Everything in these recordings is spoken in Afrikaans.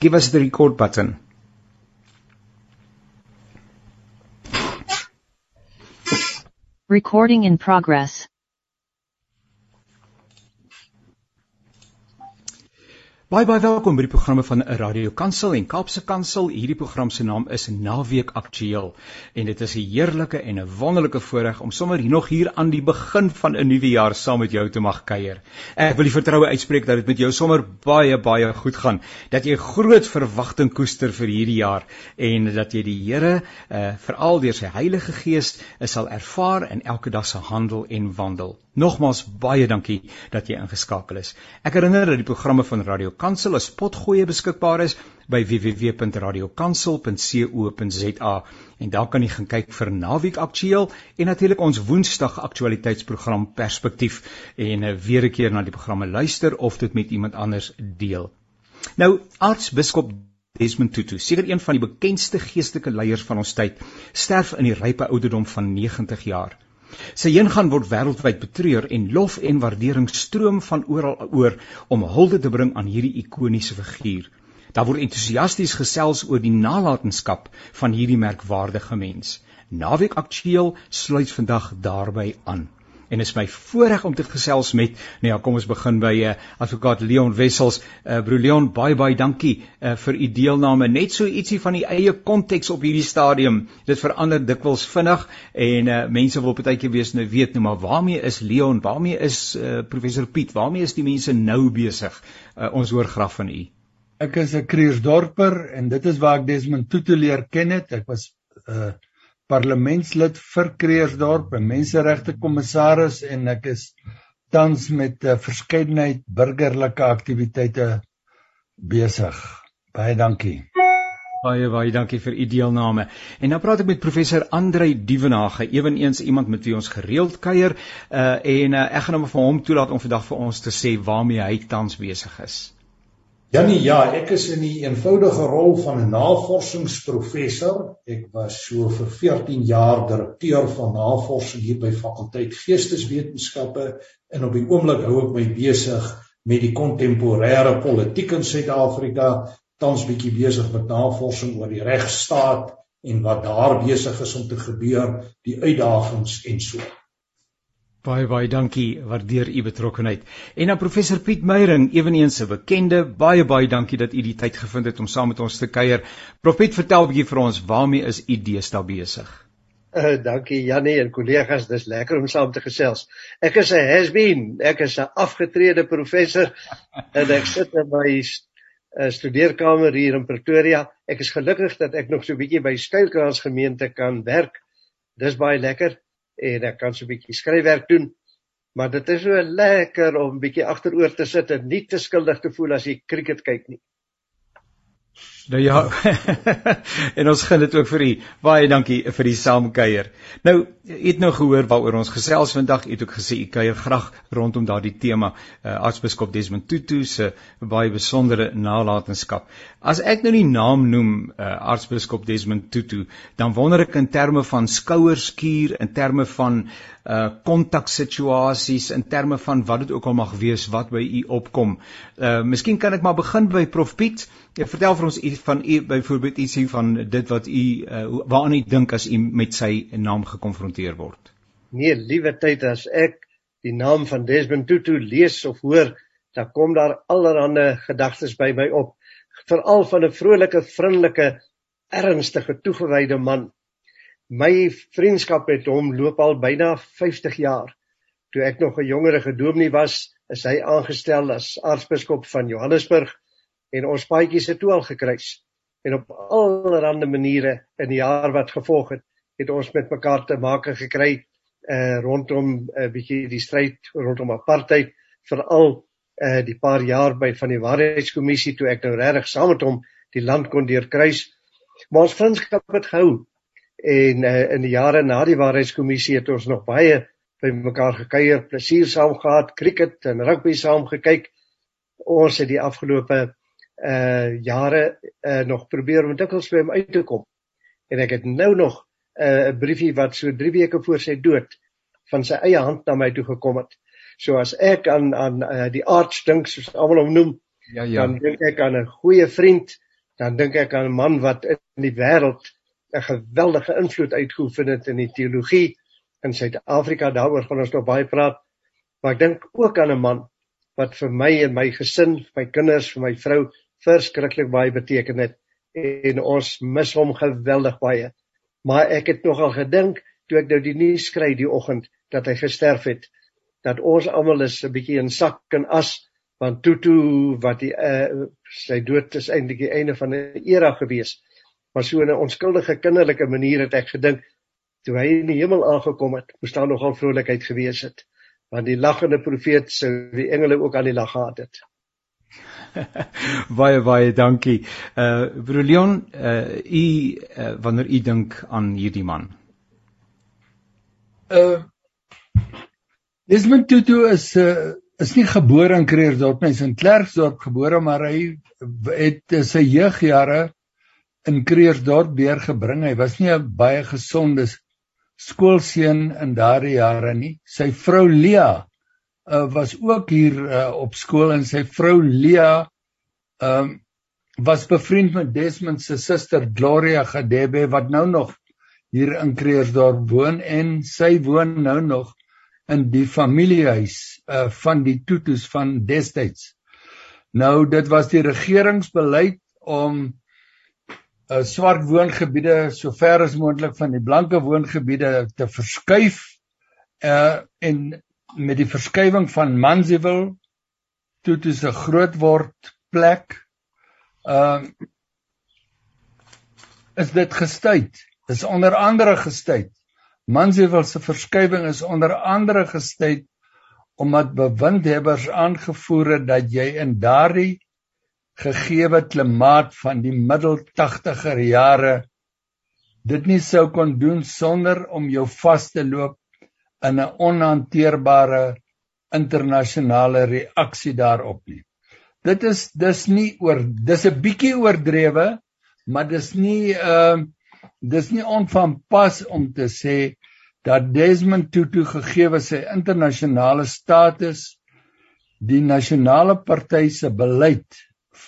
give us the record button. Recording in progress. Baie baie welkom by die programme van Radio Kansel en Kaapse Kansel. Hierdie program se naam is Naweek Aktueel en dit is 'n heerlike en 'n wonderlike voorreg om sommer hier nog hier aan die begin van 'n nuwe jaar saam met jou te mag kuier. Ek wil die vertroue uitspreek dat dit met jou sommer baie baie goed gaan, dat jy groot verwagting koester vir hierdie jaar en dat jy die Here uh, veral deur sy Heilige Gees sal ervaar in elke dag se handel en wandel. Nogmaals baie dankie dat jy ingeskakel is. Ek herinner dat die programme van Radio Kansel as potgoeie beskikbaar is by www.radiokansel.co.za en daar kan jy gaan kyk vir Naweek Aktueel en natuurlik ons Woensdag aktualiteitsprogram Perspektief en uh, weer 'n keer na die programme luister of dit met iemand anders deel. Nou aartsbiskop Desmond Tutu, seker een van die bekendste geestelike leiers van ons tyd, sterf in die rype ouderdom van 90 jaar. Sy heengaan word wêreldwyd betreur en lof en waardering stroom van oral oor om hulde te bring aan hierdie ikoniese figuur. Daar word entoesiasties gesels oor die nalatenskap van hierdie merkwaardige mens. Naweek Aktueel sluit vandag daarby aan en is my voorreg om te gesels met nou ja kom ons begin by uh, advokaat Leon Wessels. Uh, broer Leon baie baie dankie uh, vir u deelname. Net so ietsie van die eie konteks op hierdie stadium. Dit verander dikwels vinnig en uh, mense wil partykeer wees nou weet nou maar waarmee is Leon? Waarmee is uh, professor Piet? Waarmee is die mense nou besig? Uh, ons hoor graag van u. Ek is 'n Kriersdorper en dit is waar ek Desmond Tutu leer ken het. Ek was uh, parlementslid vir Kreersdorp en menseregte kommissaris en ek is tans met 'n uh, verskeidenheid burgerlike aktiwiteite besig. Baie dankie. Baie baie dankie vir u deelname. En nou praat ek met professor Andrei Dievenage, ewenigs iemand met wie ons gereeld kuier, uh en uh, ek gaan hom vir hom toelaat om vandag vir ons te sê waarmee hy tans besig is. Janie, ja, ek is in die eenvoudige rol van 'n navorsingsprofessor. Ek was so vir 14 jaar direkteur van navorsing hier by fakulteit Geesteswetenskappe en op die oomblik hou ek my besig met die kontemporêre politiek in Suid-Afrika, tans bietjie besig met navorsing oor die regstaat en wat daar besig is om te gebeur, die uitdagings en so. Baie baie dankie, waardeer u betrokkeheid. En dan professor Piet Meyering, ewenigs 'n bekende, baie baie dankie dat u die tyd gevind het om saam met ons te kuier. Prof Piet, vertel 'n bietjie vir ons, waarmee is u deesdae besig? Uh, dankie Jannie en kollegas, dis lekker om saam te gesels. Ek is 'n has-been, ek is 'n afgetrede professor en ek sit in my uh, studeerkamer hier in Pretoria. Ek is gelukkig dat ek nog so 'n bietjie by Skuilkrans gemeente kan werk. Dis baie lekker en ek kan so 'n bietjie skryfwerk doen. Maar dit is so lekker om bietjie agteroor te sit en nie te skuldig te voel as jy cricket kyk nie. Nou ja. en ons gaan dit ook vir u. Baie dankie vir die saamkuier. Nou, u het nou gehoor waaroor ons gesels vandag. U het ook gesê u kuier graag rondom daardie tema, uh, Aartsbiskop Desmond Tutu se baie besondere nalatenskap. As ek nou die naam noem, uh, Aartsbiskop Desmond Tutu, dan wonder ek in terme van skouerskuur, in terme van uh kontaksituasies in terme van wat dit ook al mag wees wat by u opkom. Uh miskien kan ek maar begin by Prof Piet. Ja, vertel vir ons u van u byvoorbeeld ietsie van dit wat u uh, waaraan u dink as u met sy naam gekonfronteer word. Nee, liewe tyd as ek die naam van Desmond Tutu lees of hoor, dan kom daar allerlei gedagtes by my op, veral van 'n vrolike, vriendelike, ernstige, toegewyde man My vriendskap met hom loop al byna 50 jaar. Toe ek nog 'n jongere gedoopnie was, is hy aangestel as aartsbiskop van Johannesburg en ons paadjies het toe al gekruis. En op allerlei maniere in die jaar wat gevolg het, het ons met mekaar te maak gekry uh rondom 'n uh, bietjie die stryd rondom apartheid, veral uh die paar jaar by van die waarheidskommissie toe ek nou regtig saam met hom die land kon deurkruis. Maar ons vriendskap het gehou en uh, in die jare na die waarheidskommissie het ons nog baie by mekaar gekuier, plesier saam gehad, cricket en rugby saam gekyk. Ons het die afgelope uh jare uh nog probeer om dikwels by hom uit te kom. En ek het nou nog 'n uh, briefie wat so 3 weke voor sy dood van sy eie hand na my toe gekom het. So as ek aan aan uh, die aards dink soos almal hom noem, ja ja, dan dink ek aan 'n goeie vriend dan dink ek aan 'n man wat in die wêreld 'n geweldige invloed uitgeoefen het in die teologie in Suid-Afrika. Daaroor gaan ons nog baie praat. Maar ek dink ook aan 'n man wat vir my en my gesin, my kinders, vir my vrou verskriklik baie beteken het en ons mis hom geweldig baie. Maar ek het nogal gedink toe ek nou die nuus kry die oggend dat hy gesterf het, dat ons almal is 'n bietjie in sak en as want Tutu wat die uh, sy dood is eintlik die einde van 'n era gewees. Maar so 'n onskuldige kinderlike manier het ek gedink toe hy in die hemel aangekom het, moes daar nogal vrolikheid gewees het. Want die lagende profeet sou die engele ook aan die lag gehad het. baie baie dankie. Uh broer Leon, uh u uh, wanneer u dink aan hierdie man. Uh Desmond Tutu is uh is nie gebore in Kreersdorp nie, hy is in Klerksdorp gebore, maar hy het sy jeugjare in Kreersdorp deurgebring. Hy was nie 'n baie gesonde skoolseun in daardie jare nie. Sy vrou Lia uh, was ook hier uh, op skool en sy vrou Lia um, was bevriend met Desmond se suster Gloria Gadebe wat nou nog hier in Kreersdorp woon en sy woon nou nog in die familiehuis uh van die Tutus van destyds. Nou dit was die regeringsbeleid om uh swart woongebiede so ver as moontlik van die blanke woongebiede te verskuif uh en met die verskywing van Manziwil Tutus 'n groot word plek uh is dit gestuit. Dis onder andere gestuit Mansfield se verskywing is onder andere gestuit omdat bewindhebbers aangevoer het dat jy in daardie gegeewe klimaat van die middel 80er jare dit nie sou kon doen sonder om jou vas te loop in 'n onhanteerbare internasionale reaksie daarop nie. Dit is dis nie oor dis 'n bietjie oordrewe, maar dis nie ehm uh, dis nie onvanpas om te sê dat Desmond Tutu gegee sy internasionale status die nasionale party se beleid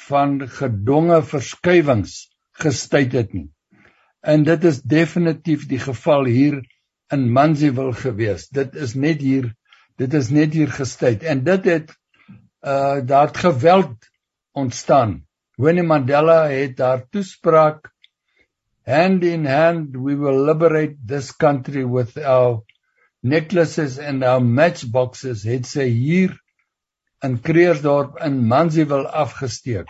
van gedonge verskywings gestuit het nie. En dit is definitief die geval hier in Manziwil gewees. Dit is net hier dit is net hier gestuit en dit het uh daar geweld ontstaan. Winnie Mandela het daar toespraak hand in hand we will liberate this country with our necklaces and our matchboxes het sy hier in Kreersdorp in Manziwil afgesteek.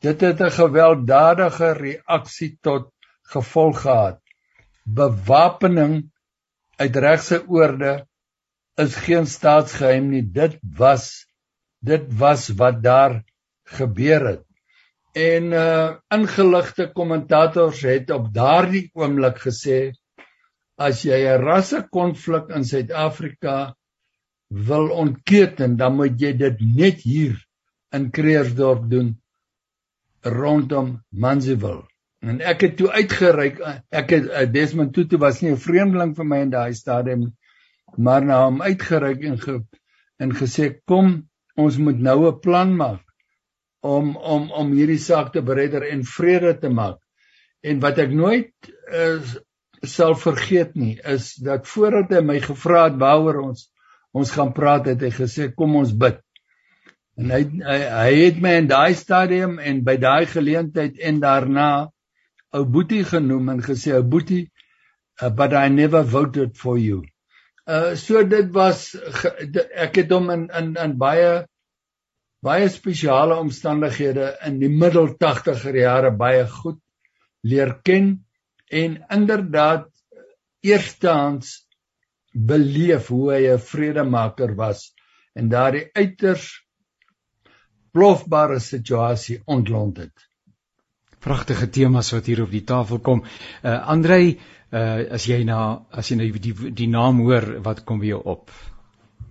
Dit het 'n gewelddadige reaksie tot gevolg gehad. Bewapening uit regse oorde is geen staatsgeheim nie. Dit was dit was wat daar gebeur het. En uh ingeligte kommentators het op daardie oomblik gesê as jy 'n rassekonflik in Suid-Afrika wil ontketen, dan moet jy dit net hier in Kreersdorp doen rondom Manziwil. En ek het toe uitgereik ek het uh, Desmond Tutu was nie 'n vreemdeling vir my in daai stadium maar na hom uitgereik en ge, en gesê kom ons moet nou 'n plan maak om om om hierdie saak te beredder en vrede te maak. En wat ek nooit is uh, sal vergeet nie is dat voordat hy my gevra het waaroor ons ons gaan praat het hy gesê kom ons bid. En hy hy, hy het my in daai stadium en by daai geleentheid en daarna ou Boetie genoem en gesê ou Boetie uh, but I never voted for you. Uh so dit was ek het hom in in in baie baie spesiale omstandighede in die middel 80er jare baie goed leer ken en inderdaad eerstehands beleef hoe hy 'n vredemaker was en daardie uiters plofbare situasie ontlont het. Pragtige temas wat hier op die tafel kom. Uh Andrei, uh as jy na as jy nou die die naam hoor, wat kom weer op?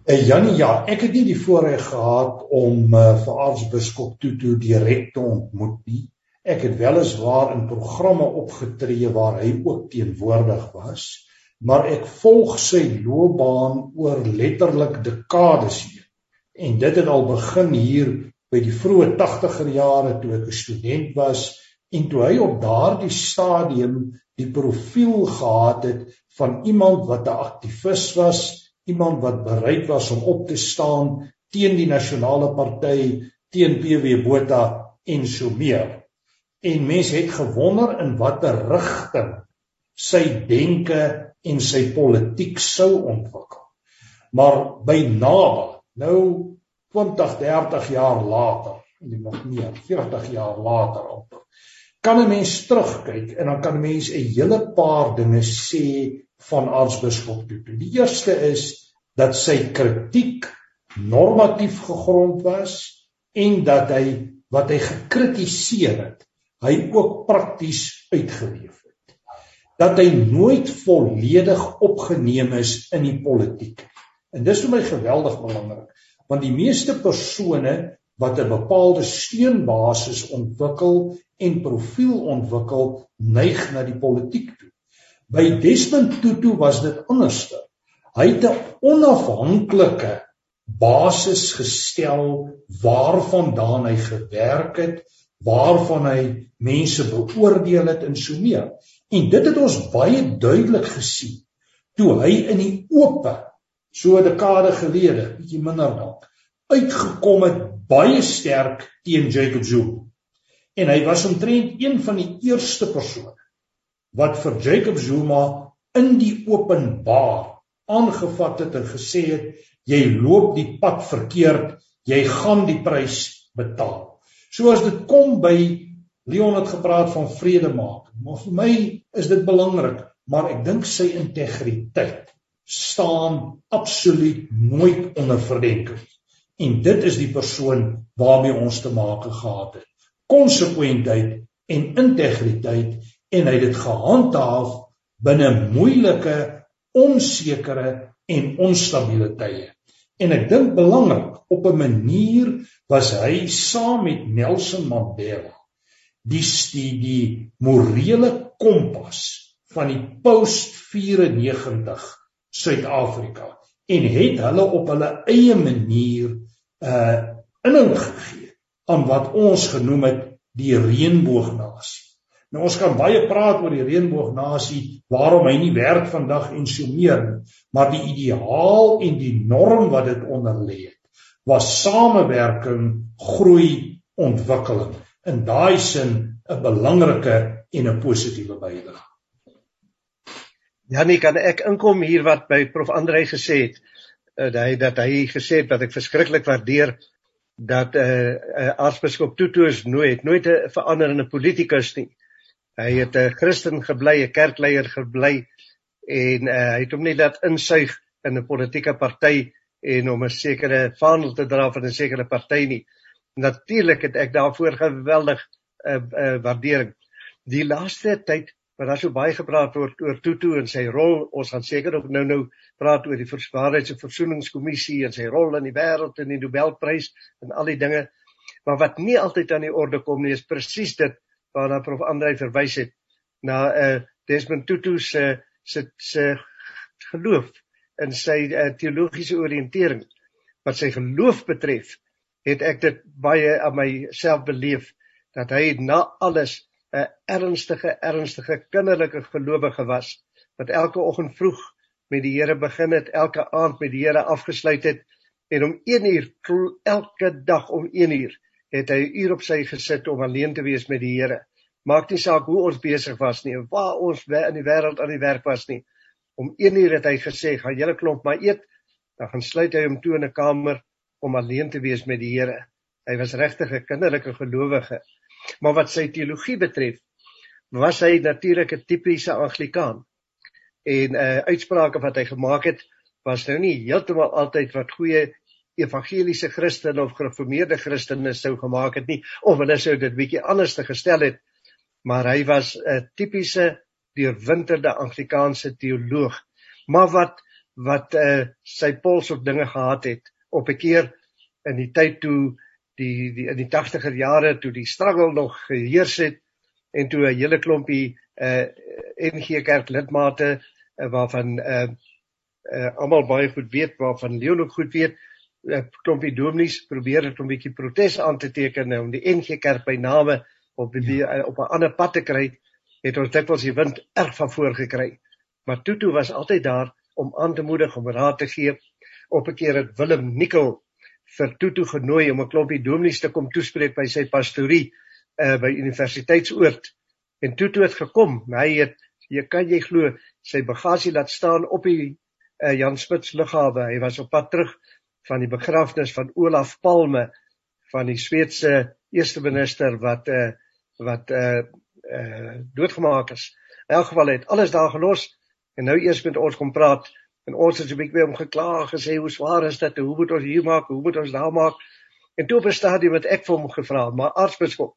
En eh, Janie, ja, ek het nie die voorreg gehad om uh, vir aartsbiskop Tutu direk te ontmoet nie. Ek het weliswaar in programme opgetree waar hy ook teenwoordig was, maar ek volg sy loopbaan oor letterlik dekades heen. En dit het al begin hier by die vroeë 80er jare toe ek 'n student was En toe hy op daardie stadium die profiel gehad het van iemand wat 'n aktivis was, iemand wat bereid was om op te staan teen die nasionale party, teen PW Botha en so meer. En mense het gewonder in watter rigting sy denke en sy politiek sou ontwikkel. Maar by naby, nou 20, 30 jaar later, en nog meer, 40 jaar later op, kan 'n mens terugkyk en dan kan 'n mens 'n hele paar dinge sê van aartsbiskop Tutu. Die eerste is dat sy kritiek normatief gegrond was en dat hy wat hy gekritiseer het, hy ook prakties uitgeleef het. Dat hy nooit volledig opgeneem is in die politiek. En dis vir my geweldig belangrik, want die meeste persone wat 'n bepaalde steunbasis ontwikkel en profiel ontwikkel, neig na die politiek toe. By Desmond Tutu was dit anderste. Hy het 'n onafhanklike basis gestel waarvandaan hy gewerk het, waarvan hy mense beoordeel het en so meer. En dit het ons baie duidelik gesien toe hy in die oop so 'n dekade gelede, bietjie minder dalk, uitgekom het baie sterk teen Jacob Zuma. En hy was omtrent een van die eerste persone wat vir Jacob Zuma in die openbaar aangevat het en gesê het jy loop die pad verkeerd, jy gaan die prys betaal. So as dit kom by Leon het gepraat van vrede maak, maar vir my is dit belangrik, maar ek dink sy integriteit staan absoluut nooit onder verdenking. En dit is die persoon waarmee ons te maak gehad het. Konsekwentheid en integriteit en hy het dit gehandhaaf binne moeilike, onsekere en onstabiele tye. En ek dink belangrik op 'n manier was hy saam met Nelson Mandela die die die morele kompas van die post 94 Suid-Afrika en het hulle op hulle eie manier uh inhoud gegee aan wat ons genoem het die reënboognasie. Nou ons kan baie praat oor die reënboognasie, waarom hy nie werk vandag en so meer nie, maar die ideaal en die norm wat dit onder lê het, was samewerking, groei, ontwikkeling. In daai sin 'n belangrike en 'n positiewe bydrae. Janie, kan ek inkom hier wat by Prof Andrei gesê het, uh, dat hy dat hy gesê het dat ek verskriklik waardeer dat 'n uh, uh, aartsbiskop Tutu is nooit nooit 'n veranderende politikus nie. Hy het 'n Christen gebly, 'n kerkleier gebly en uh, hy het hom nie laat insuig in 'n politieke party en om 'n sekere vaandel te dra van 'n sekere party nie. Natuurlik het ek daarvoor geweldig 'n uh, eh, uh, eh, waardering. Die laaste tyd wat daar so baie gepraat word oor Tutu en sy rol, ons gaan seker ook nou-nou praat oor die Verswaarheids- en Versoeningskommissie en sy rol in die wêreld en die Nobelprys en al die dinge. Maar wat nie altyd aan die orde kom nie is presies dit waarna prof Andrei verwys het na 'n uh, eh, Desmond Tutu se se se geloof in sy uh, teologiese oriëntering. Wat sy geloof betref het ek dit baie aan myself beleef dat hy na alles 'n ernstige ernstige kinderlike gelowige was wat elke oggend vroeg met die Here begin het elke aand met die Here afgesluit het en om 1 uur elke dag om 1 uur het hy 'n uur op sy gesit om alleen te wees met die Here. Maak nie saak hoe ons besig was nie, waar ons in die wêreld aan die werk was nie. Om 1 uur het hy gesê, "Gaan julle klomp maar eet." Dan gaan sluit hy hom toe in 'n kamer om alleen te wees met die Here. Hy was regtig 'n kinderlike gelowige. Maar wat sy teologie betref, was hy natuurlik 'n tipiese Anglikaan. En uh uitsprake wat hy gemaak het, was nou nie heeltemal altyd wat goeie evangeliese Christene of gereformeerde Christene sou gemaak het nie of hulle sou dit bietjie anders te gestel het. Maar hy was 'n tipiese deurwinterde Anglikaanse teoloog maar wat wat uh, sy pols op dinge gehad het op 'n keer in die tyd toe die die in die 80er jare toe die struggle nog geheers het en toe 'n hele klompie uh NG Kerk lidmate uh, waarvan uh, uh almal baie goed weet waarvan Leon ook goed weet klompie dominees probeer het om 'n bietjie protes aan te teken om die NG Kerk by name op die ja. op 'n ander pad te kry, het ons dikwels die wind erg van voor gekry. Maar Tutu was altyd daar om aan te moedig, om raad te gee. Op 'n keer het Willem Nikkel vir Tutu genooi om 'n klompie dominees te kom toespreek by sy pastorie uh by Universiteitsoord. En Tutu het gekom. Hy het jy kan jy glo sy bagasie laat staan op die uh Jan Spits lughawe. Hy was op pad terug van die begrafnis van Olaf Palme van die Sweedse eerste minister wat uh wat uh uh doodgemaak is. In elk geval het alles daar gelos en nou eers met ons kom praat en ons het 'n bietjie om gekla gesê hoe swaar is dit? Hoe moet ons hier maak? Hoe moet ons daar maak? En toe op 'n stadium het ek vir hom gevra, maar aartsbiskop,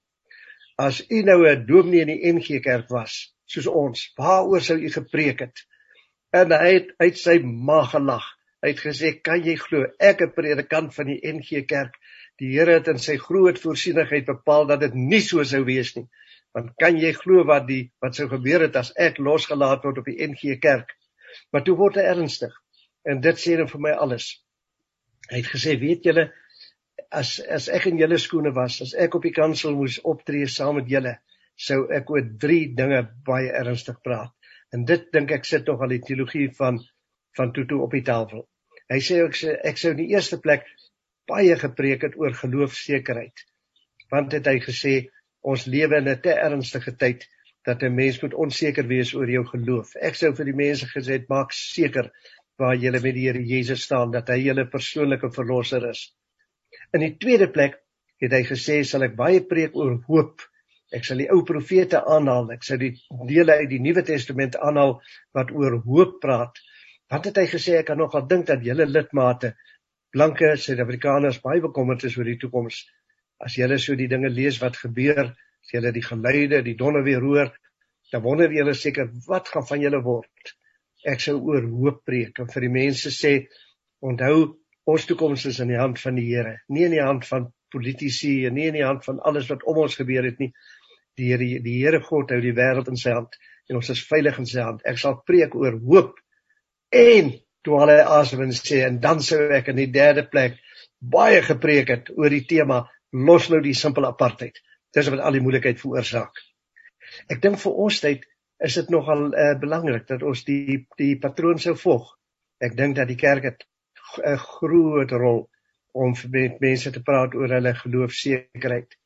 as u nou 'n dominee in die NG Kerk was, soos ons, waaroor sou u gepreek het? En hy het uit sy maag gelag. Hy het gesê, "Kan jy glo ek 'n predikant van die NG Kerk Die Here het in sy groot voorsienigheid bepaal dat dit nie so sou wees nie. Want kan jy glo wat die wat sou gebeur het as ek losgelaat word op die NG Kerk? Maar toe word hy ernstig. En dit sê dan vir my alles. Hy het gesê, weet julle, as as ek in julle skoene was, as ek op die kansel moes optree saam met julle, sou ek oor drie dinge baie ernstig praat. En dit dink ek sit tog al die teologie van van Tutu op die tafel. Hy sê ek sê ek sou in die eerste plek baie gepreek het oor geloofsekerheid. Want het hy gesê ons lewe in 'n te ernstige tyd dat 'n mens moet onseker wees oor jou geloof. Ek sou vir die mense gesê het maak seker waar jy met die Here Jesus staan dat hy julle persoonlike verlosser is. In die tweede plek het hy gesê sal ek baie preek oor hoop. Ek sal die ou profete aanhaal. Ek sal die dele uit die Nuwe Testament aanhaal wat oor hoop praat. Wat het hy gesê ek kan nogal dink dat julle lidmate blanke Suid-Afrikaners baie bekommerd is oor die toekoms. As julle so die dinge lees wat gebeur, as julle die geluide, die donder weer hoor, dan wonder julle seker wat gaan van julle word. Ek sou oor hoop preek en vir die mense sê onthou ons toekoms is in die hand van die Here, nie in die hand van politici en nie in die hand van alles wat om ons gebeur het nie. Die Here die Here God hou die wêreld in sy hand en ons is veilig in sy hand. Ek sal preek oor hoop en toe hulle asem en sê en dan sou ek in die derde plek baie gepreek het oor die tema los nou die simpele apartheid. Dis wat al die moeilikheid veroorsaak. Ek dink vir ons tyd is dit nogal uh, belangrik dat ons die die patroon sou volg. Ek dink dat die kerk het 'n groot rol om met mense te praat oor hulle geloofsekerheid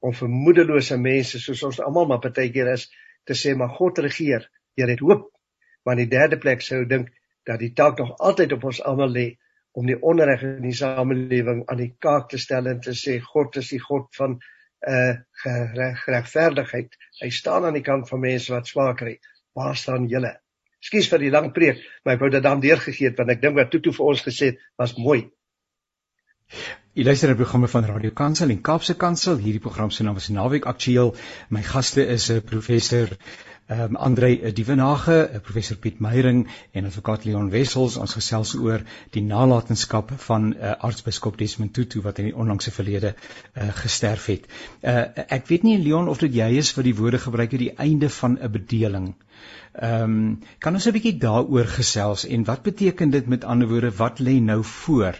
om vir moedelose mense soos ons almal maar partykeer is te sê maar God regeer. Jy het hoop. Maar in die derde plek sou dink dat die taak nog altyd op ons almal lê om die onreg in die samelewing aan die kaak te stel en te sê God is die God van uh geregverdigheid. Hy staan aan die kant van mense wat swaak kry. Waar staan julle? Ekskuus vir die lang preek, maar ek wou dit dan deurgegee het want ek dink wat Tutu vir ons gesê het was mooi. Luister na programme van Radio Kansel en Kaapse Kansel. Hierdie program se naam is Naweek Aktueel. My gaste is 'n uh, professor ehm um, Andre Dievenage, eh, professor Piet Meyering en advokaat Leon Wessels ons gesels oor die nalatenskap van uh, aartsbiskop Desmond Tutu wat in die onlangse verlede uh, gesterf het. Uh, ek weet nie Leon of dit jy is wat die woorde gebruik het die einde van 'n bedeling. Ehm um, kan ons 'n bietjie daaroor gesels en wat beteken dit met ander woorde wat lê nou voor?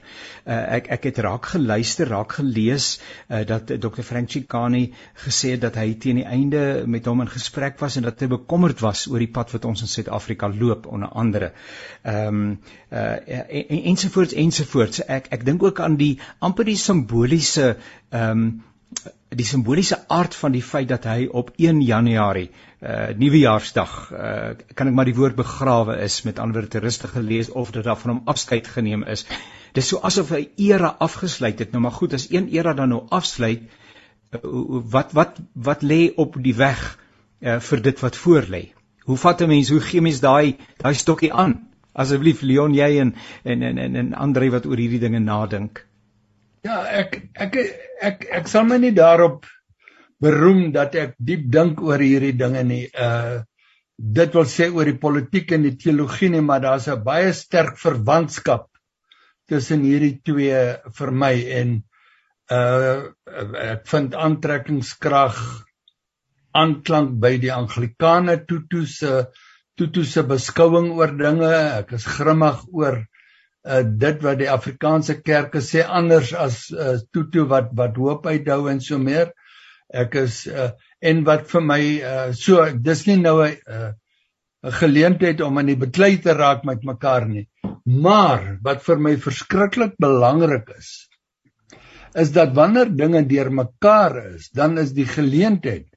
Uh, ek ek het raak geluister, raak gelees uh, dat Dr. Frank Chikani gesê het dat hy teen die einde met hom in gesprek was en dat hy bekommerd was oor die pad wat ons in Suid-Afrika loop onder andere. Ehm um, uh, en, ensovoorts ensovoorts. Ek ek dink ook aan die amper die simboliese ehm um, die simboliese aard van die feit dat hy op 1 Januarie uh nuwejaarsdag uh kan ek maar die woord begrawe is met ander woorde rustig gelees of dat daar van hom afskeid geneem is. Dis so asof 'n era afgesluit het. Nou maar goed, as een era dan nou afsluit, uh, wat wat wat lê op die weg uh vir dit wat voor lê? Hoe vat 'n mens, hoe gee mens daai daai stokkie aan? Asseblief Leon jy en en en en Andre wat oor hierdie dinge nadink. Ja, ek ek ek ek sal my nie daarop beroem dat ek diep dink oor hierdie dinge nie. Uh dit wil sê oor die politiek en die teologie nie, maar daar's 'n baie sterk verwantskap tussen hierdie twee vir my en uh ek vind aantrekkingskrag aanklank by die Anglikane Tutu se Tutu se beskouing oor dinge. Ek is grimmig oor uh, dit wat die Afrikaanse kerke sê anders as uh, Tutu wat wat hoop uithou en so meer. Ek is uh, en wat vir my uh, so dis nie nou 'n uh, 'n geleentheid om aan die beklei te raak met mekaar nie. Maar wat vir my verskriklik belangrik is, is dat wanneer dinge deurmekaar is, dan is die geleentheid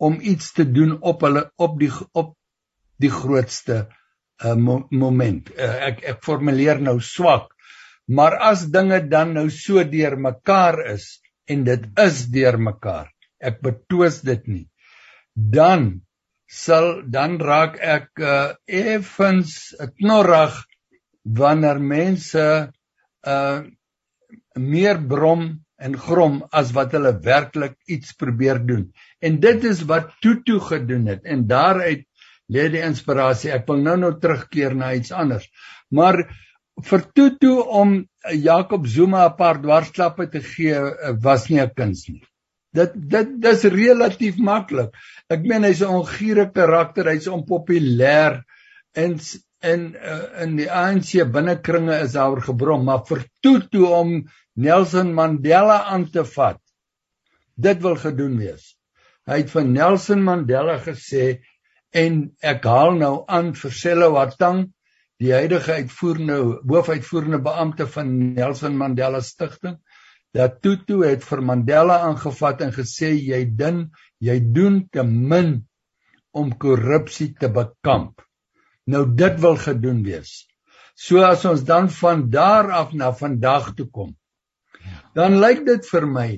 om iets te doen op hulle op die op die grootste uh, mo moment. Uh, ek ek formuleer nou swak, maar as dinge dan nou so deurmekaar is en dit is deurmekaar, ek betwis dit nie, dan sal dan raak ek uh, effens knorrig wanneer mense uh meer brom en grom as wat hulle werklik iets probeer doen. En dit is wat Tutu gedoen het en daaruit lê die inspirasie. Ek wil nou nou terugkeer na iets anders. Maar vir Tutu om Jakob Zuma 'n paar dwarsklappe te gee eh, was nie 'n kuns nie. Dit dit dis relatief maklik. Ek meen hy's 'n ongure karakter, hy's onpopulêr en in uh, in die ANC binnekringe is daar gebrom, maar vir Tutu om Nelson Mandela aan te vat, dit wil gedoen wees. Hy het van Nelson Mandela gesê en ek haal nou aan vir Sello Watang die huidige uitvoerende hoofuitvoerende beampte van Nelson Mandela Stichting dat Tutu het vir Mandela aangevat en gesê jy ding jy doen te min om korrupsie te bekamp. Nou dit wil gedoen wees. So as ons dan van daar af na vandag toe kom dan lyk dit vir my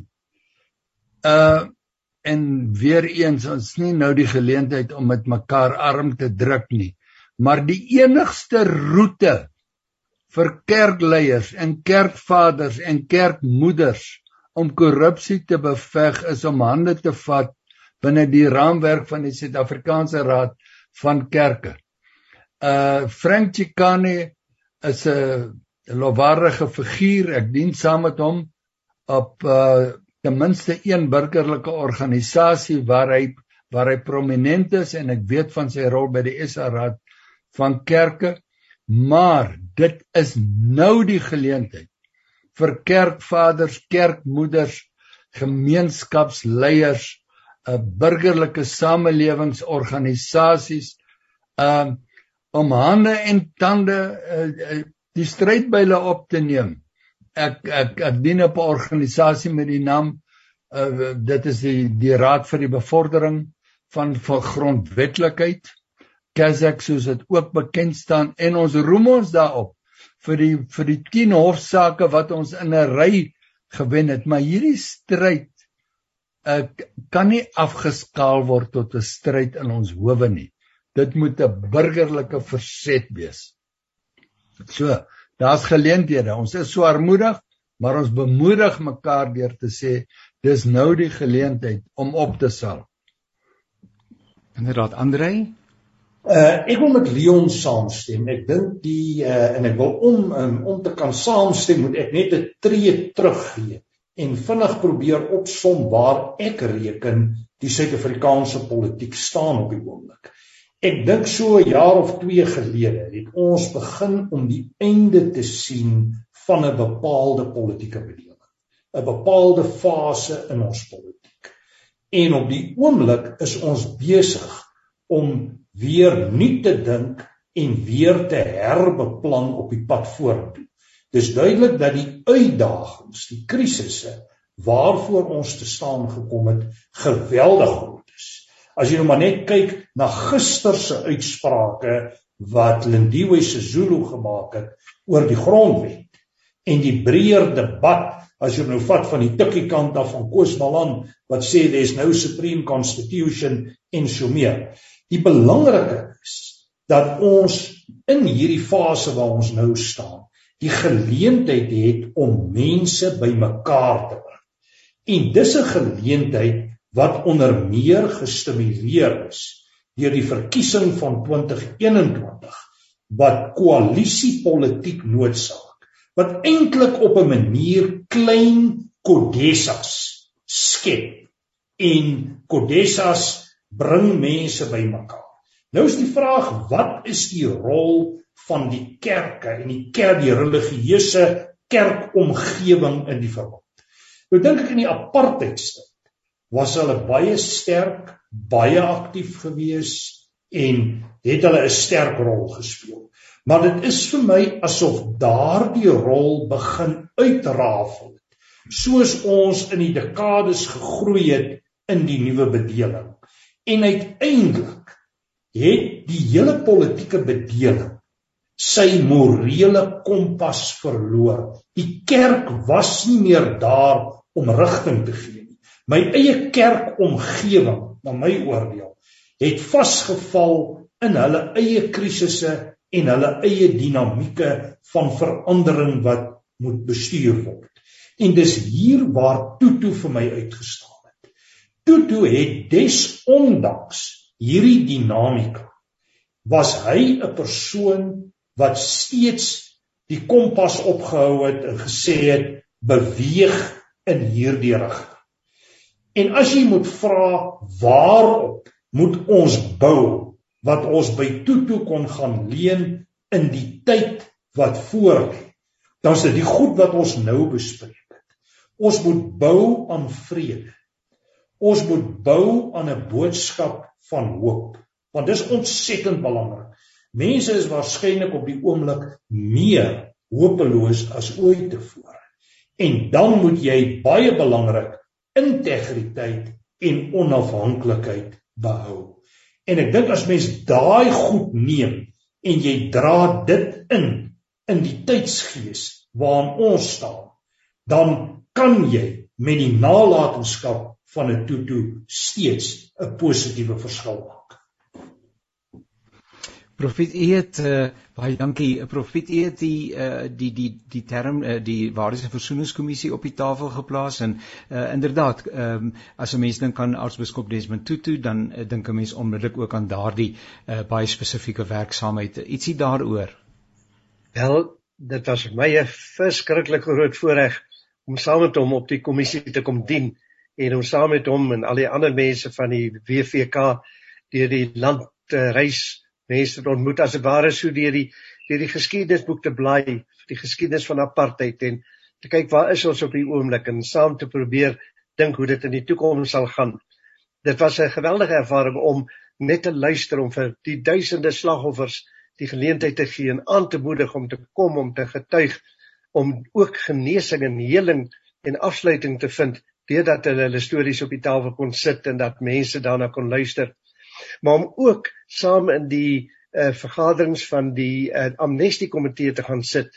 uh en weer eens ons nie nou die geleentheid om met mekaar arm te druk nie maar die enigste roete vir kerkleiers en kerkvaders en kerkmoeders om korrupsie te beveg is om hande te vat binne die raamwerk van die Suid-Afrikaanse Raad van Kerke. Uh Frank Chikane is 'n lofwaardige figuur. Ek dien saam met hom op uh ten minste een burgerlike organisasie waar hy waar hy prominent is en ek weet van sy rol by die SA Raad van Kerke maar dit is nou die geleentheid vir kerkvaders, kerkmoeders, gemeenskapsleiers, uh, burgerlike samelewingsorganisasies um om hande en tande uh, uh, die strydbyle op te neem ek ek ek dien op 'n organisasie met die naam uh, dit is die die Raad vir die Bevordering van van grondwetlikheid Kazak soos dit ook bekend staan en ons roem ons daarop vir die vir die 10 hofsaake wat ons in 'n ry gewen het. Maar hierdie stryd ek uh, kan nie afgeskaal word tot 'n stryd in ons howe nie. Dit moet 'n burgerlike verset wees. So Daar's geleenthede. Ons is so armoedig, maar ons bemoedig mekaar deur te sê dis nou die geleentheid om op te sal. Inderdaad, Andrei. Uh ek wil met Leon saamstem. Ek dink die uh en ek wil om um, om te kan saamstem moet ek net 'n tree teruggee en vinnig probeer opsom waar ek reken die Suid-Afrikaanse politiek staan op die oomblik. Ek dink so 'n jaar of 2 gelede het ons begin om die einde te sien van 'n bepaalde politieke bedeling, 'n bepaalde fase in ons politiek. En op die oomblik is ons besig om weer nuut te dink en weer te herbeplan op die pad vorentoe. Dis duidelik dat die uitdagings, die krisisse waarvoor ons te staan gekom het, geweldig groot. As jy nou maar net kyk na gister se uitsprake wat Lindiwe Sisulu gemaak het oor die grondwet en die breër debat as jy nou vat van die tikkie kant af van Koos Malan wat sê there's no supreme constitution en so meer. Die belangrike is dat ons in hierdie fase waar ons nou staan, die geleentheid het om mense bymekaar te bring. En dis 'n geleentheid wat onder meer gestimuleer is deur die verkiesing van 2021 wat koalisiepolitiek noodsaak wat eintlik op 'n manier klein kodessas skep en kodessas bring mense bymekaar. Nou is die vraag wat is die rol van die kerke en die kerk die religieuse kerkomgewing in die verband. Nou dink ek in die apartheidstyd was hulle baie sterk, baie aktief gewees en het hulle 'n sterk rol gespeel. Maar dit is vir my asof daardie rol begin uitrafel het, soos ons in die dekades gegroei het in die nuwe bedeling. En uiteindelik het die hele politieke bedeling sy morele kompas verloor. Die kerk was nie meer daar om rigting te gee. My eie kerkomgewing, na my oordeel, het vasgeval in hulle eie krisisse en hulle eie dinamieke van verandering wat moet bestuur word. En dis hier waar Tutu vir my uitgestaan het. Tutu het desondanks hierdie dinamika was hy 'n persoon wat steeds die kompas opgehou het en gesê het beweeg in hierdie rigting. En as jy moet vra waarop moet ons bou wat ons by Tutu kon gaan leen in die tyd wat voor lê. Dan is dit die goed wat ons nou bespreek het. Ons moet bou aan vrede. Ons moet bou aan 'n boodskap van hoop, want dis ontsettend belangrik. Mense is waarskynlik op die oomblik meer hopeloos as ooit tevore. En dan moet jy baie belangrik integriteit en onafhanklikheid behou. En ek dink as mens daai goed neem en jy dra dit in in die tydsgees waarin ons staan, dan kan jy met die nalatenskap van 'n Tutu steeds 'n positiewe verskil maak. Profet eet uh, baie dankie. Profet eet die uh, die die die term uh, die Waarheids- en Versoeningskommissie op die tafel geplaas en uh, inderdaad um, as 'n mens dink aan aartsbiskop Desmond Tutu dan uh, dink 'n mens onmiddellik ook aan daardie uh, baie spesifieke werksaamheid. Ietsie daaroor. Wel, dit was vir my 'n verskriklik groot voorreg om saam met hom op die kommissie te kom dien en om saam met hom en al die ander mense van die WVK deur die land te reis mense te ontmoet as ware so deur die deur die geskiedenisboek te blaai, die geskiedenis van apartheid en te kyk waar is ons op die oomblik en saam te probeer dink hoe dit in die toekoms sal gaan. Dit was 'n geweldige ervaring om net te luister om vir die duisende slagoffers die geleentheid te gee en aan te moedig om te kom om te getuig om ook genesing en heling en afsluiting te vind deurdat hulle hulle stories op die tafel kon sit en dat mense daarna kon luister maar om ook saam in die uh, vergaderings van die uh, amnestie komitee te gaan sit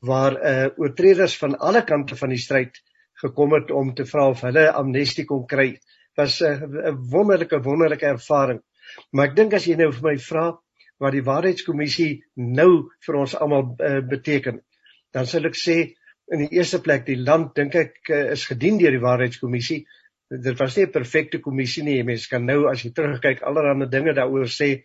waar uh, oortreders van alle kante van die stryd gekom het om te vra of hulle amnestie kon kry was 'n uh, wonderlike wonderlike ervaring. Maar ek dink as jy nou vir my vra wat die waarheidskommissie nou vir ons almal uh, beteken dan sal ek sê in die eerste plek die land dink ek uh, is gedien deur die waarheidskommissie dit was nie 'n perfekte kommissie nie. Mense kan nou as jy terugkyk allerlei dinge daaroor sê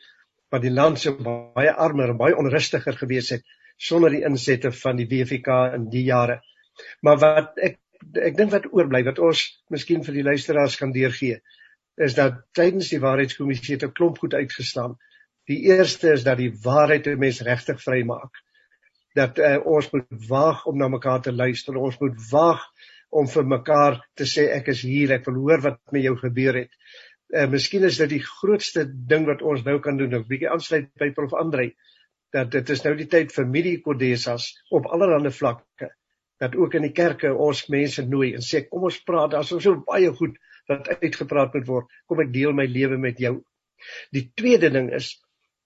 wat die land so baie armer en baie onrustiger gewees het sonder die insette van die WFK in die jare. Maar wat ek ek dink wat oorbly wat ons miskien vir die luisteraars kan deurgee is dat tydens die waarheidskommissie het 'n klomp goed uitgestaan. Die eerste is dat die waarheid 'n mens regtig vrymaak. Dat uh, ons moet waag om na mekaar te luister. Ons moet waag om vir mekaar te sê ek is hier, ek wil hoor wat met jou gebeur het. Eh miskien is dit die grootste ding wat ons nou kan doen, 'n bietjie aansluit by Prof Andrei dat dit is nou die tyd vir Midi Kodesas op allerlei vlakke dat ook in die kerke ons mense nooi en sê kom ons praat, daar's so baie goed wat uitgepraat moet word. Kom ek deel my lewe met jou. Die tweede ding is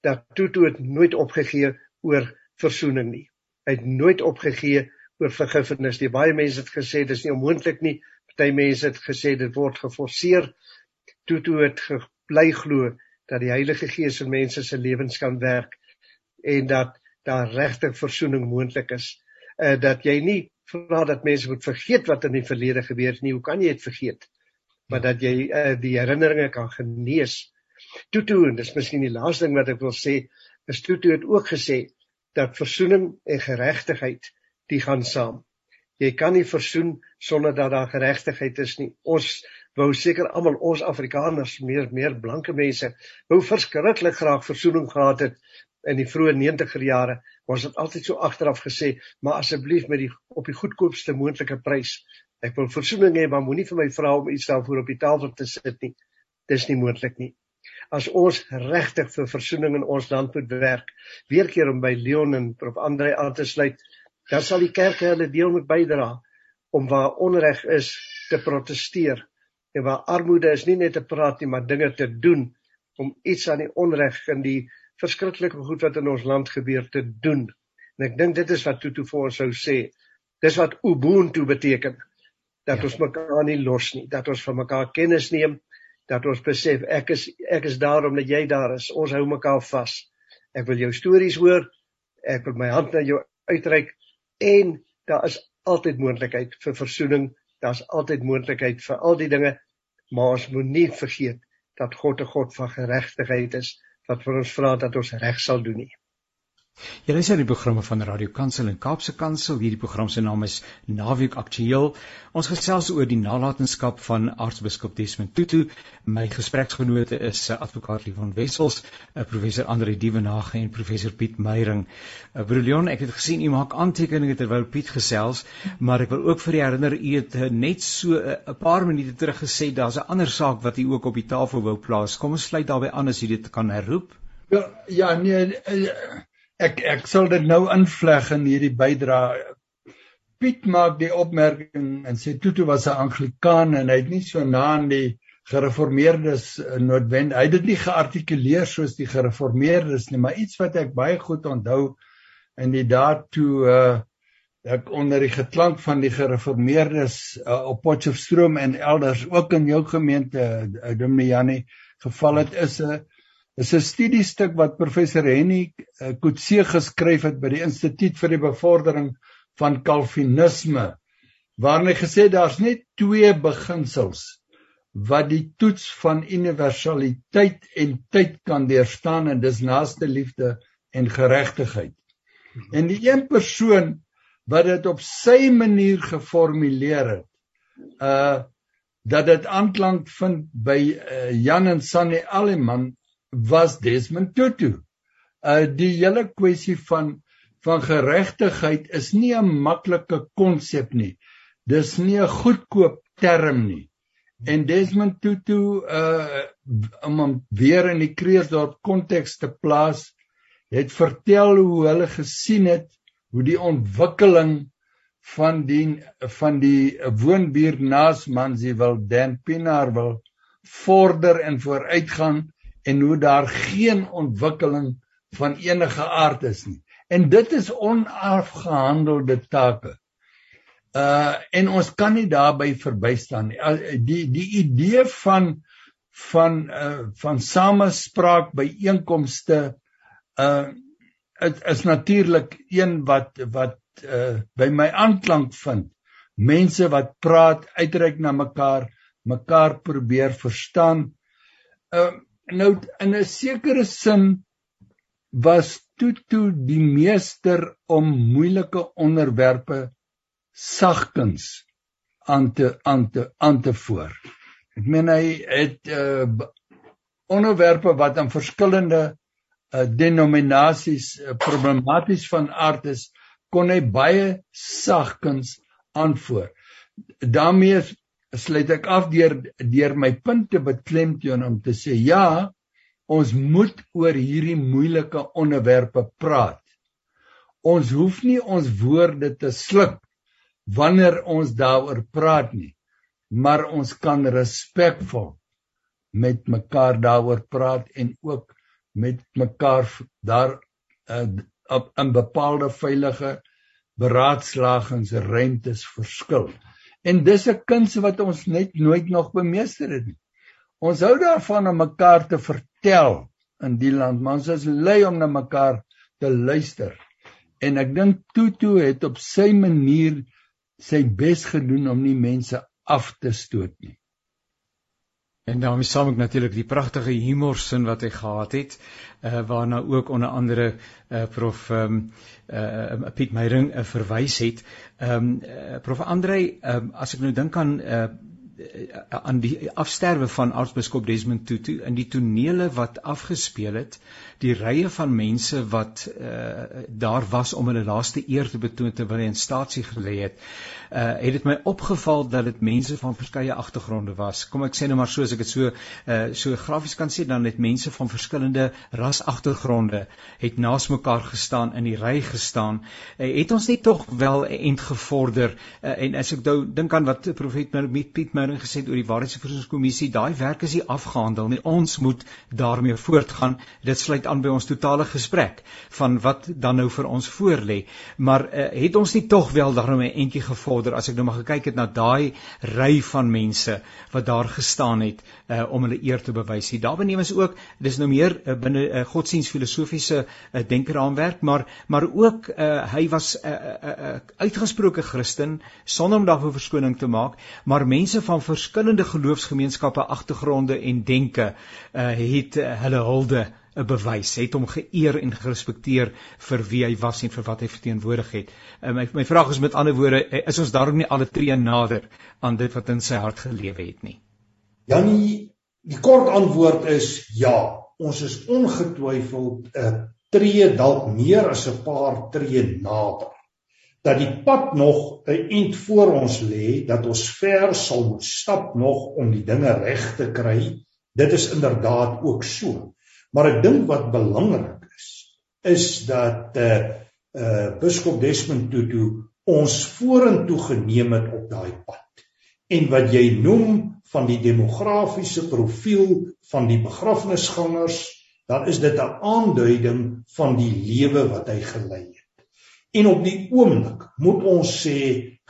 dat Tutu het nooit opgegee oor verzoening nie. Hy het nooit opgegee oor vergifnis. Die baie mense het gesê dis nie onmoontlik nie. Party mense het gesê dit word geforseer. Toe toe het gebly glo dat die Heilige Gees in mense se lewens kan werk en dat daar regtig verzoening moontlik is. Uh dat jy nie vra dat mense moet vergeet wat in die verlede gebeur het nie. Hoe kan jy dit vergeet? Maar dat jy uh die herinneringe kan genees. Toe toe en dis miskien die laaste ding wat ek wil sê, is toe toe het ook gesê dat verzoening en geregtigheid die gaan saam. Jy kan nie versoen sonder dat daar geregtigheid is nie. Ons wou seker almal ons Afrikaners, meer meer blanke mense, wou verskriklik graag versoening gehad het in die vroeë 90er jare. Ons het altyd so agteraf gesê, maar asseblief met die op die goedkoopste moontlike prys. Ek wil versoening hê, maar moenie vir my vra om iets daarvoor op die tafel te sit nie. Dis nie moontlik nie. As ons regtig vir versoening in ons land moet werk, weer keer om by Leon en Prof Andre aan te sluit, dan sal die kerke hulle deel moet bydra om waar onreg is te proteseer en waar armoede is nie net te praat nie, maar dinge te doen om iets aan die onreg en die verskriklike goed wat in ons land gebeur te doen. En ek dink dit is wat Tutu vir ons sou sê. Dis wat ubuntu beteken. Dat ja. ons mekaar nie los nie, dat ons van mekaar kennis neem, dat ons besef ek is ek is daar omdat jy daar is. Ons hou mekaar vas. Ek wil jou stories hoor. Ek wil my hand na jou uitreik en daar is altyd moontlikheid vir versoening. Daar's altyd moontlikheid vir al die dinge, maar ons moet nie vergeet dat God 'n God van geregtigheid is wat vir ons vra dat ons reg sal doen nie. Jy luister na die programme van Radio Kansel en Kaapse Kansel. Hierdie program se naam is Naweek Aktueel. Ons gesels oor die nalatenskap van aartsbiskop Desmond Tutu. My gespreksgenote is eh, advokaat Leon Wessels, eh, professor Andre Dievenage en professor Piet Meyering. Eh, broer Leon, ek het gesien u maak aantekeninge terwyl Piet gesels, maar ek wil ook vir u herinner u het net so 'n paar minute terug gesê daar's 'n ander saak wat u ook op die tafel wou plaas. Kom ons sluit daarbey aan as u dit kan herroep. Ja, ja nee, ek ek sal dit nou invleg in hierdie bydrae. Piet maak die opmerking en sê Tutu was 'n Anglikaan en hy het nie so na aan die gereformeerdes eh, noodwendig. Hy het dit nie geartikuleer soos die gereformeerdes nie, maar iets wat ek baie goed onthou in die daad toe uh ek onder die geklank van die gereformeerdes uh, op Potchefstroom en elders ook in jou gemeente uh, Dominee Jannie geval het is 'n uh, is 'n studiestuk wat professor Henny uh, Kutse geskryf het by die Instituut vir die Bevordering van Calvinisme waarin hy gesê daar's net twee beginsels wat die toets van universaliteit en tyd kan deurstaan en dis naaste liefde en geregtigheid. En die een persoon wat dit op sy manier geformuleer het, uh dat dit aanklank vind by uh, Jan en Sannie Alleman was Desmond Tutu. Uh die hele kwessie van van geregtigheid is nie 'n maklike konsep nie. Dis nie 'n goedkoop term nie. En Desmond Tutu uh om hom weer in die Kreersdorp konteks te plaas, het vertel hoe hulle gesien het hoe die ontwikkeling van die van die woonbuur naas Mansiwil Dan Pinaar wil vorder en vooruitgaan en hoe daar geen ontwikkeling van enige aard is nie. En dit is onafgehandelde take. Uh en ons kan nie daarby verbystaan nie. Die die idee van van uh van samespraak by einkomste uh dit is natuurlik een wat wat uh by my aanklank vind. Mense wat praat, uitreik na mekaar, mekaar probeer verstaan. Uh nou in 'n sekere sin was Tutu die meester om moeilike onderwerpe sagkens aan te aan te aan te voor. Ek meen hy het uh, onderwerpe wat aan verskillende uh, denominasies uh, problematies van aard is, kon hy baie sagkens aanvoer. daarmee sluit ek af deur deur my punte beklemtoon om te sê ja, ons moet oor hierdie moeilike onderwerpe praat. Ons hoef nie ons woorde te sluk wanneer ons daaroor praat nie, maar ons kan respekvol met mekaar daaroor praat en ook met mekaar daar uh, op 'n bepaalde veilige beraadslagingsruimtes verskil. En dis 'n kuns wat ons net nooit nog bemeester het nie. Ons hou daarvan om mekaar te vertel in die land, maar ons is lui om na mekaar te luister. En ek dink Tutu het op sy manier sy bes gedoen om nie mense af te stoot nie. En daarmee saam ek natuurlik die pragtige humorsin wat hy gehad het, uh, waarna ook onder andere uh, prof um, uh, Piet Meyering uh, verwys het. Ehm um, uh, prof Andre, um, as ek nou dink aan uh, aan die afsterwe van aartsbiskop Desmond Tutu in die tonele wat afgespeel het die rye van mense wat uh, daar was om hulle laaste eer te betoon terwyl hy in staatsie gelê het uh, het dit my opgeval dat dit mense van verskeie agtergronde was. Kom ek sê nou maar so as ek dit so uh, so grafies kan sê dan het mense van verskillende rasagtergronde het naas mekaar gestaan in die ry gestaan. Uh, het ons net tog wel end gevorder uh, en as ek nou dink aan wat profet Piet Merring gesê het oor die waarheidsversoeningskommissie daai werk is nie afgehandel nie. Ons moet daarmee voortgaan. Dit sluit aan by ons totale gesprek van wat dan nou vir ons voorlê. Maar uh, het ons nie tog wel daarmee 'n entjie gevorder as ek nou maar gekyk het na daai ry van mense wat daar gestaan het uh, om hulle eer te bewys hier daar benewens ook dis nou meer uh, binne 'n uh, godsdienstfilosofiese uh, denkraamwerk maar maar ook uh, hy was 'n uh, uh, uh, uitgesproke Christen sonder om daarvoor verskoning te maak. Maar mense van verskillende geloofsgemeenskappe agtergronde en denke uh, het uh, hulle hulde 'n bewys het hom geëer en gerespekteer vir wie hy was en vir wat hy verteenwoordig het. Uh, my my vraag is met ander woorde is ons daarom nie alle tree nader aan dit wat in sy hart gelewe het nie. Janie, die kort antwoord is ja. Ons is ongetwyfeld 'n uh, tree dalk meer as 'n paar tree nader dat die pad nog 'n eind voor ons lê, dat ons ver sal moet stap nog om die dinge reg te kry. Dit is inderdaad ook so. Maar ek dink wat belangrik is, is dat eh uh, uh, Biskop Desmond Tutu ons vorentoe geneem het op daai pad. En wat jy noem van die demografiese profiel van die begrafnisgangers, dan is dit 'n aanduiding van die lewe wat hy gelei het. En op die oomblik moet ons sê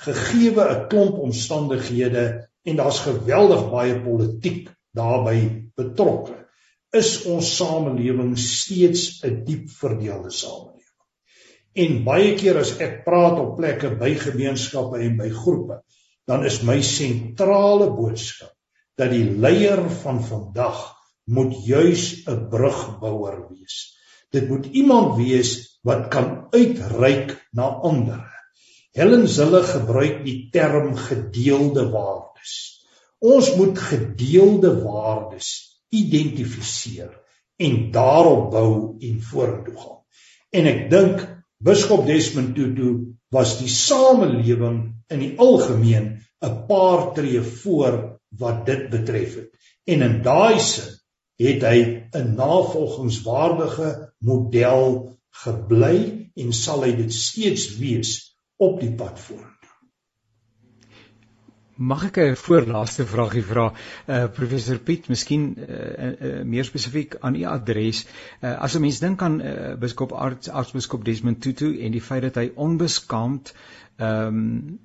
gegeewe 'n klomp omstandighede en daar's geweldig baie politiek daarbey betrokke, is ons samelewing steeds 'n diep verdeelde samelewing. En baie keer as ek praat op plekke by gemeenskappe en by groepe, dan is my sentrale boodskap dat die leier van vandag moet juis 'n brugbouer wees. Dit moet iemand wees wat kan uitreik na ander. Helen Zille gebruik die term gedeelde waardes. Ons moet gedeelde waardes identifiseer en daarop bou en vorentoe gaan. En ek dink Biskop Desmond Tutu was die samelewing in die algemeen 'n paar tree voor wat dit betref het. En in daai sin het hy 'n navolgingswaardige model gebly en sal hy dit steeds wees op die pad vorentoe. Mag ek 'n voorlaaste vragie vra? Uh professor Piet, miskien uh, uh meer spesifiek aan u adres. Uh as 'n mens dink aan uh, biskop Arts Aartsbiskop Desmond Tutu en die feit dat hy onbeskaamd ehm um,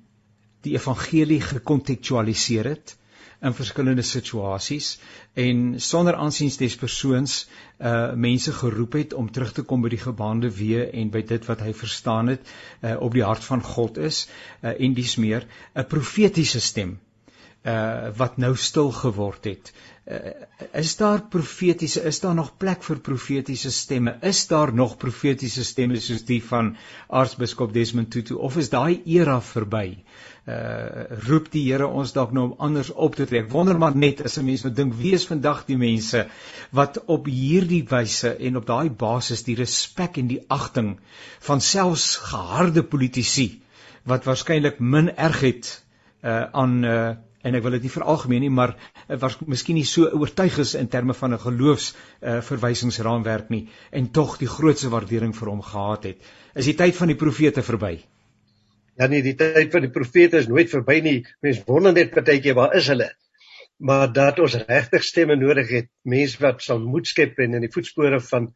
die evangelie gekontekstualiseer het, in verskillende situasies en sonder aansiens des persoons uh mense geroep het om terug te kom by die gebaande weë en by dit wat hy verstaan het uh op die hart van God is uh en dis meer 'n profetiese stem uh wat nou stil geword het. Uh, is daar profetiese is daar nog plek vir profetiese stemme? Is daar nog profetiese stemme soos die van aartsbiskop Desmond Tutu of is daai era verby? uh roep die Here ons dalk nou om anders op te trek. Wonder maar net as 'n mens nou dink wie is vandag die mense wat op hierdie wyse en op daai basis die respek en die agting van selfs geharde politici wat waarskynlik min erg het uh aan uh en ek wil dit nie veralgemeen nie maar uh, was miskien nie so oortuig is in terme van 'n geloofs uh verwysingsraamwerk nie en tog die grootste waardering vir hom gehad het. Is die tyd van die profete verby? Ja nee, die tyd van die profete is nooit verby nie. Mense wonder net partykeer waar is hulle? Maar dat ons regtig stemme nodig het, mense wat sal moed skep en in die voetspore van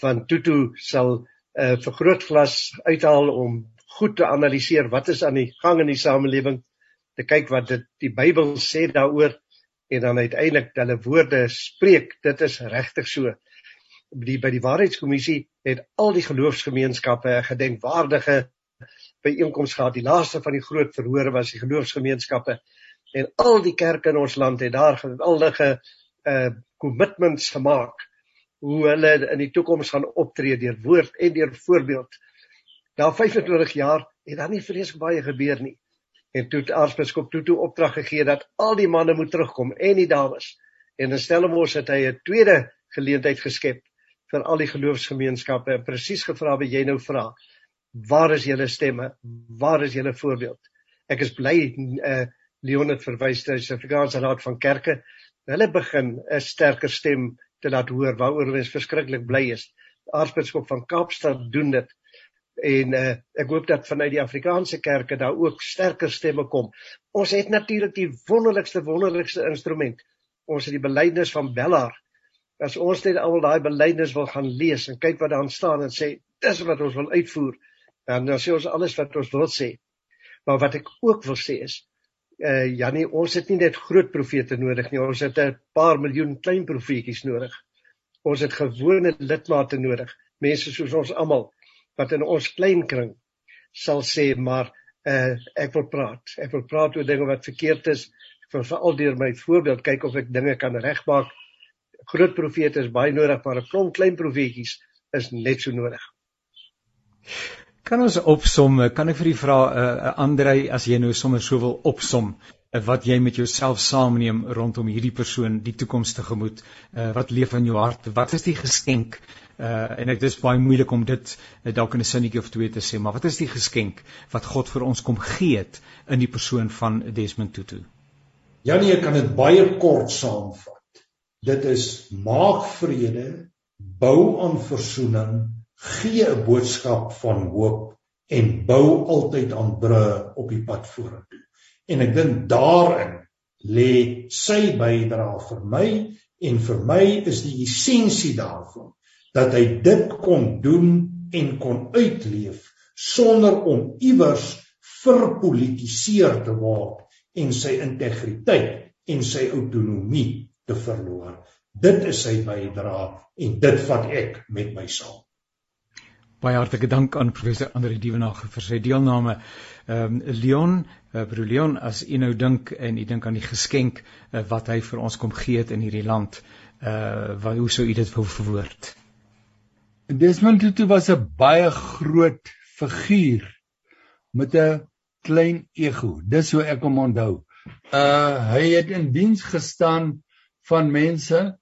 van Tutu sal 'n uh, vergrootglas uithaal om goed te analiseer wat is aan die gang in die samelewing, te kyk wat dit die Bybel sê daaroor en dan uiteindelik hulle woorde spreek. Dit is regtig so. Die by die Waarheidskommissie het al die geloofsgemeenskappe 'n gedenkwaardige byeenkoms gehad. Die laaste van die groot verhore was die geloofsgemeenskappe en al die kerke in ons land het daar geweldige uh commitments gemaak hoe hulle in die toekoms gaan optree deur woord en deur voorbeeld. Na 25 jaar het daar nie vreeslik baie gebeur nie. En toe het aartsbiskop toe opdrag gegee dat al die manne moet terugkom en die dames. En in Stellenbosch het hy 'n tweede geleentheid geskep vir al die geloofsgemeenskappe en presies gevra wat jy nou vra. Waar is julle stemme? Waar is julle voorbeeld? Ek is bly uh Leon het verwys na die Suid-Afrikaanse Raad van Kerke. Hulle begin 'n sterker stem te laat hoor waaroor ons verskriklik bly is. Aartsbiskop van Kaapstad doen dit en uh, ek hoop dat vanuit die Afrikaanse kerke daar ook sterker stemme kom. Ons het natuurlik die wonderlikste wonderlikste instrument. Ons het die belydenis van Bellaar. As ons net al daai belydenis wil gaan lees en kyk wat daar staan en sê dis wat ons wil uitvoer, dan dan sê ons alles wat ons wil sê. Maar wat ek ook wil sê is uh Janie, ons het nie net groot profete nodig nie, ons het 'n paar miljoen klein profetjies nodig. Ons het gewone lidmate nodig, mense soos ons almal wat in ons klein kring sal sê maar uh ek wil praat. Ek wil praat oor dinge wat verkeerd is. Ek wil veral deur my voorbeeld kyk of ek dinge kan regmaak. Groot profete is baie nodig, maar 'n klomp klein profetjies is net so nodig. Kan ons opsom? Kan ek vir u vra 'n uh, uh, Andrei as jy nou sommer so wil opsom uh, wat jy met jouself saamneem rondom hierdie persoon die toekoms tegemoet uh, wat leef in jou hart? Wat is die geskenk? Uh, en dit is baie moeilik om dit uh, dalk in 'n sinnetjie of twee te sê maar wat is die geskenk wat God vir ons kom gee het in die persoon van Desmond Tutu? Janie ek kan dit baie kort saamvat. Dit is maak vrede bou aan versoening gee 'n boodskap van hoop en bou altyd aan brûe op die pad vorentoe. En ek dink daarin lê sy bydrae vir my en vir my is die essensie daarvan dat hy dit kon doen en kon uitleef sonder om iewers verpolitiseer te word en sy integriteit en sy autonomie te verloor. Dit is sy bydrae en dit vat ek met my saam. Baie hartlike dank aan professor Andre Dievenage vir sy deelname. Ehm um, Leon, uh, broer Leon, as u nou dink en u dink aan die geskenk uh, wat hy vir ons kom gee het in hierdie land, uh wat hoe sou u dit wou verwoord? Desmond Tutu was 'n baie groot figuur met 'n klein ego. Dis hoe ek hom onthou. Uh hy het in diens gestaan van mense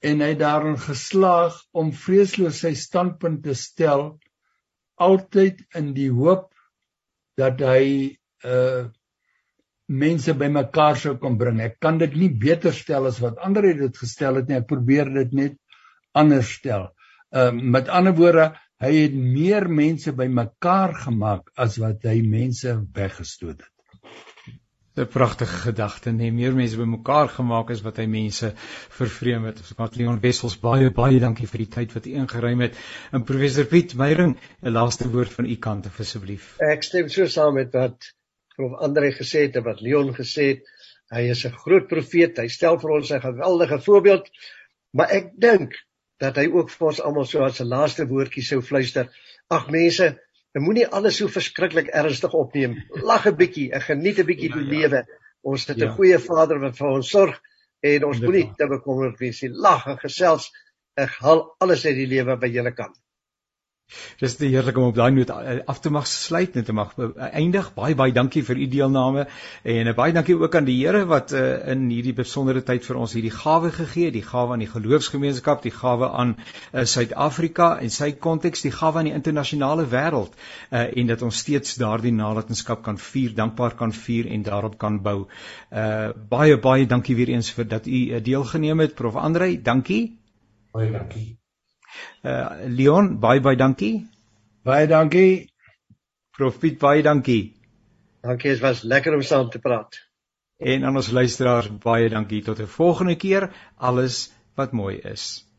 en hy daarin geslaag om vreesloos sy standpunt te stel altyd in die hoop dat hy uh mense bymekaar sou kom bring. Ek kan dit nie beter stel as wat ander het dit gestel het nie. Ek probeer dit net anders stel. Uh met ander woorde, hy het meer mense bymekaar gemaak as wat hy mense weggestoot het. 'n pragtige gedagte, nee, meer mense bymekaar gemaak is wat hy mense vervreem het. Ons kan Leon Wessels baie baie dankie vir die tyd wat u ingeruim het. En professor Piet Meyering, 'n laaste woord van u kant asseblief. Ek stem so saam met wat prof Andre gesê het en wat Leon gesê het. Hy is 'n groot profeet. Hy stel vir ons 'n geweldige voorbeeld. Maar ek dink dat hy ook vir ons almal so as 'n laaste woordjie sou fluister. Ag mense, En moenie alles so verskriklik ernstig opneem. Lag 'n bietjie, en geniet 'n bietjie die ja, ja. lewe. Ons het 'n ja. goeie Vader wat vir ons sorg en ons moenie te bekommerd wees nie. Lag en gesels. Ek haal alles uit die lewe by julle kant. Dis die heerlik om op daai noot eh, af te mag sluit en te mag eindig. Baie baie dankie vir u deelname en eh, baie dankie ook aan die Here wat uh, in hierdie besondere tyd vir ons hierdie gawe gegee het, die gawe aan die geloofsgemeenskap, die gawe aan Suid-Afrika uh, en sy konteks, die gawe aan die internasionale wêreld uh, en dat ons steeds daardie nalatenskap kan vier, dankbaar kan vier en daarop kan bou. Uh baie baie dankie weer eens vir dat u uh, deelgeneem het, Prof Andrei. Dankie. Baie dankie. Uh Leon, baie baie dankie. Baie dankie. Prof Piet, baie dankie. Dankie, dit was lekker om saam te praat. En aan ons luisteraars baie dankie tot 'n volgende keer. Alles wat mooi is.